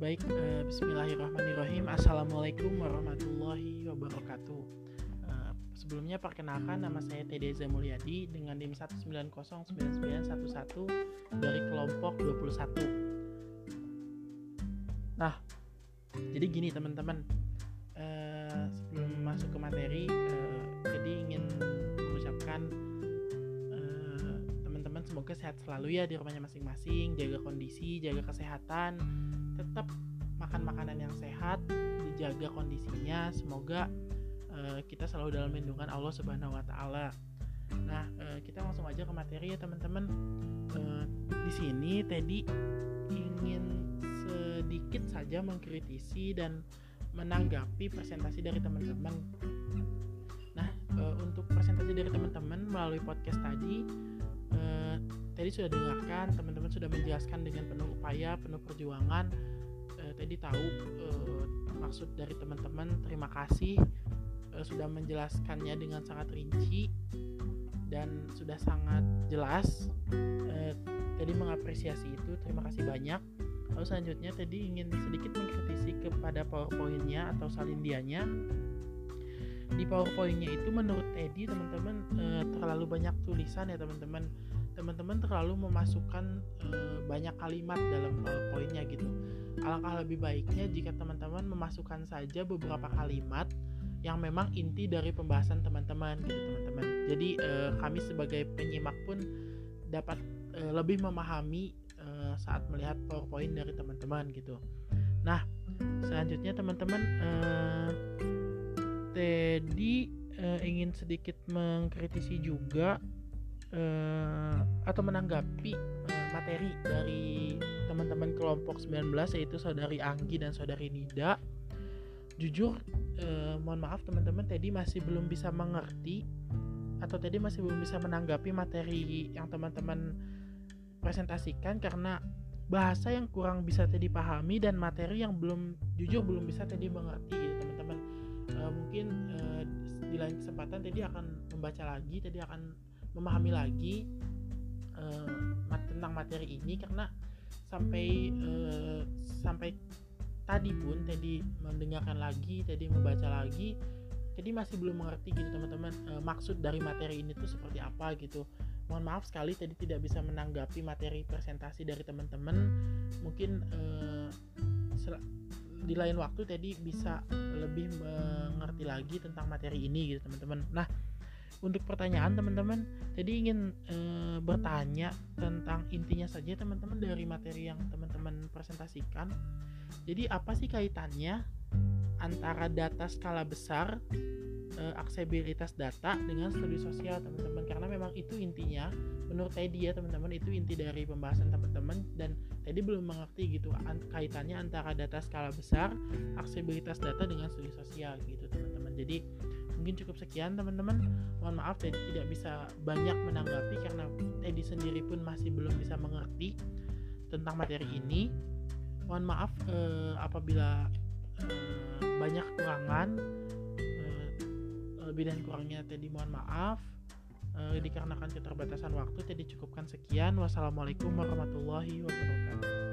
Baik, uh, bismillahirrahmanirrahim. Assalamualaikum warahmatullahi wabarakatuh. Uh, sebelumnya perkenalkan nama saya Tedeza Mulyadi dengan NIM 1909911 dari kelompok 21. Nah, jadi gini teman-teman. Uh, sebelum masuk ke materi, uh, jadi ingin mengucapkan teman-teman semoga sehat selalu ya di rumahnya masing-masing, jaga kondisi, jaga kesehatan tetap makan makanan yang sehat, dijaga kondisinya, semoga uh, kita selalu dalam lindungan Allah Subhanahu Wa Taala. Nah, uh, kita langsung aja ke materi ya teman-teman. Uh, di sini Teddy ingin sedikit saja mengkritisi dan menanggapi presentasi dari teman-teman. Nah, e, untuk presentasi dari teman-teman melalui podcast tadi, tadi sudah dengarkan, teman-teman sudah menjelaskan dengan penuh upaya, penuh perjuangan. E, tadi tahu e, maksud dari teman-teman. Terima kasih e, sudah menjelaskannya dengan sangat rinci dan sudah sangat jelas. Tadi mengapresiasi itu. Terima kasih banyak Lalu selanjutnya tadi ingin sedikit mengkritisi kepada PowerPoint-nya atau salindianya. Di PowerPoint-nya itu menurut Teddy teman-teman e, terlalu banyak tulisan ya teman-teman. Teman-teman terlalu memasukkan e, banyak kalimat dalam PowerPoint-nya gitu. Alangkah lebih baiknya jika teman-teman memasukkan saja beberapa kalimat yang memang inti dari pembahasan teman-teman gitu teman-teman. Jadi e, kami sebagai penyimak pun dapat e, lebih memahami uh, saat melihat PowerPoint dari teman-teman gitu. Nah, selanjutnya teman-teman uh, Teddy uh, ingin sedikit mengkritisi juga uh, atau menanggapi uh, materi dari teman-teman kelompok 19 yaitu saudari Anggi dan saudari Nida. Jujur, uh, mohon maaf teman-teman, Teddy masih belum bisa mengerti atau Teddy masih belum bisa menanggapi materi yang teman-teman presentasikan karena bahasa yang kurang bisa tadi pahami dan materi yang belum jujur belum bisa tadi mengerti gitu teman-teman uh, mungkin uh, di lain kesempatan tadi akan membaca lagi tadi akan memahami lagi uh, tentang materi ini karena sampai uh, sampai tadi pun tadi mendengarkan lagi tadi membaca lagi jadi masih belum mengerti gitu teman-teman uh, maksud dari materi ini tuh seperti apa gitu. Mohon maaf sekali tadi tidak bisa menanggapi materi presentasi dari teman-teman. Mungkin eh, di lain waktu tadi bisa lebih mengerti lagi tentang materi ini gitu teman-teman. Nah untuk pertanyaan teman-teman. Tadi ingin e, bertanya tentang intinya saja teman-teman dari materi yang teman-teman presentasikan. Jadi apa sih kaitannya antara data skala besar uh, aksesibilitas data dengan studi sosial teman-teman. Karena memang itu intinya menurut Teddy ya teman-teman itu inti dari pembahasan teman-teman. Dan Teddy belum mengerti gitu an kaitannya antara data skala besar aksesibilitas data dengan studi sosial gitu teman-teman. Jadi mungkin cukup sekian teman-teman. Mohon maaf Teddy tidak bisa banyak menanggapi karena Teddy sendiri pun masih belum bisa mengerti tentang materi ini. Mohon maaf eh, apabila eh, banyak kekurangan lebih dan kurangnya tadi mohon maaf. E, dikarenakan keterbatasan waktu tadi cukupkan sekian. Wassalamualaikum warahmatullahi wabarakatuh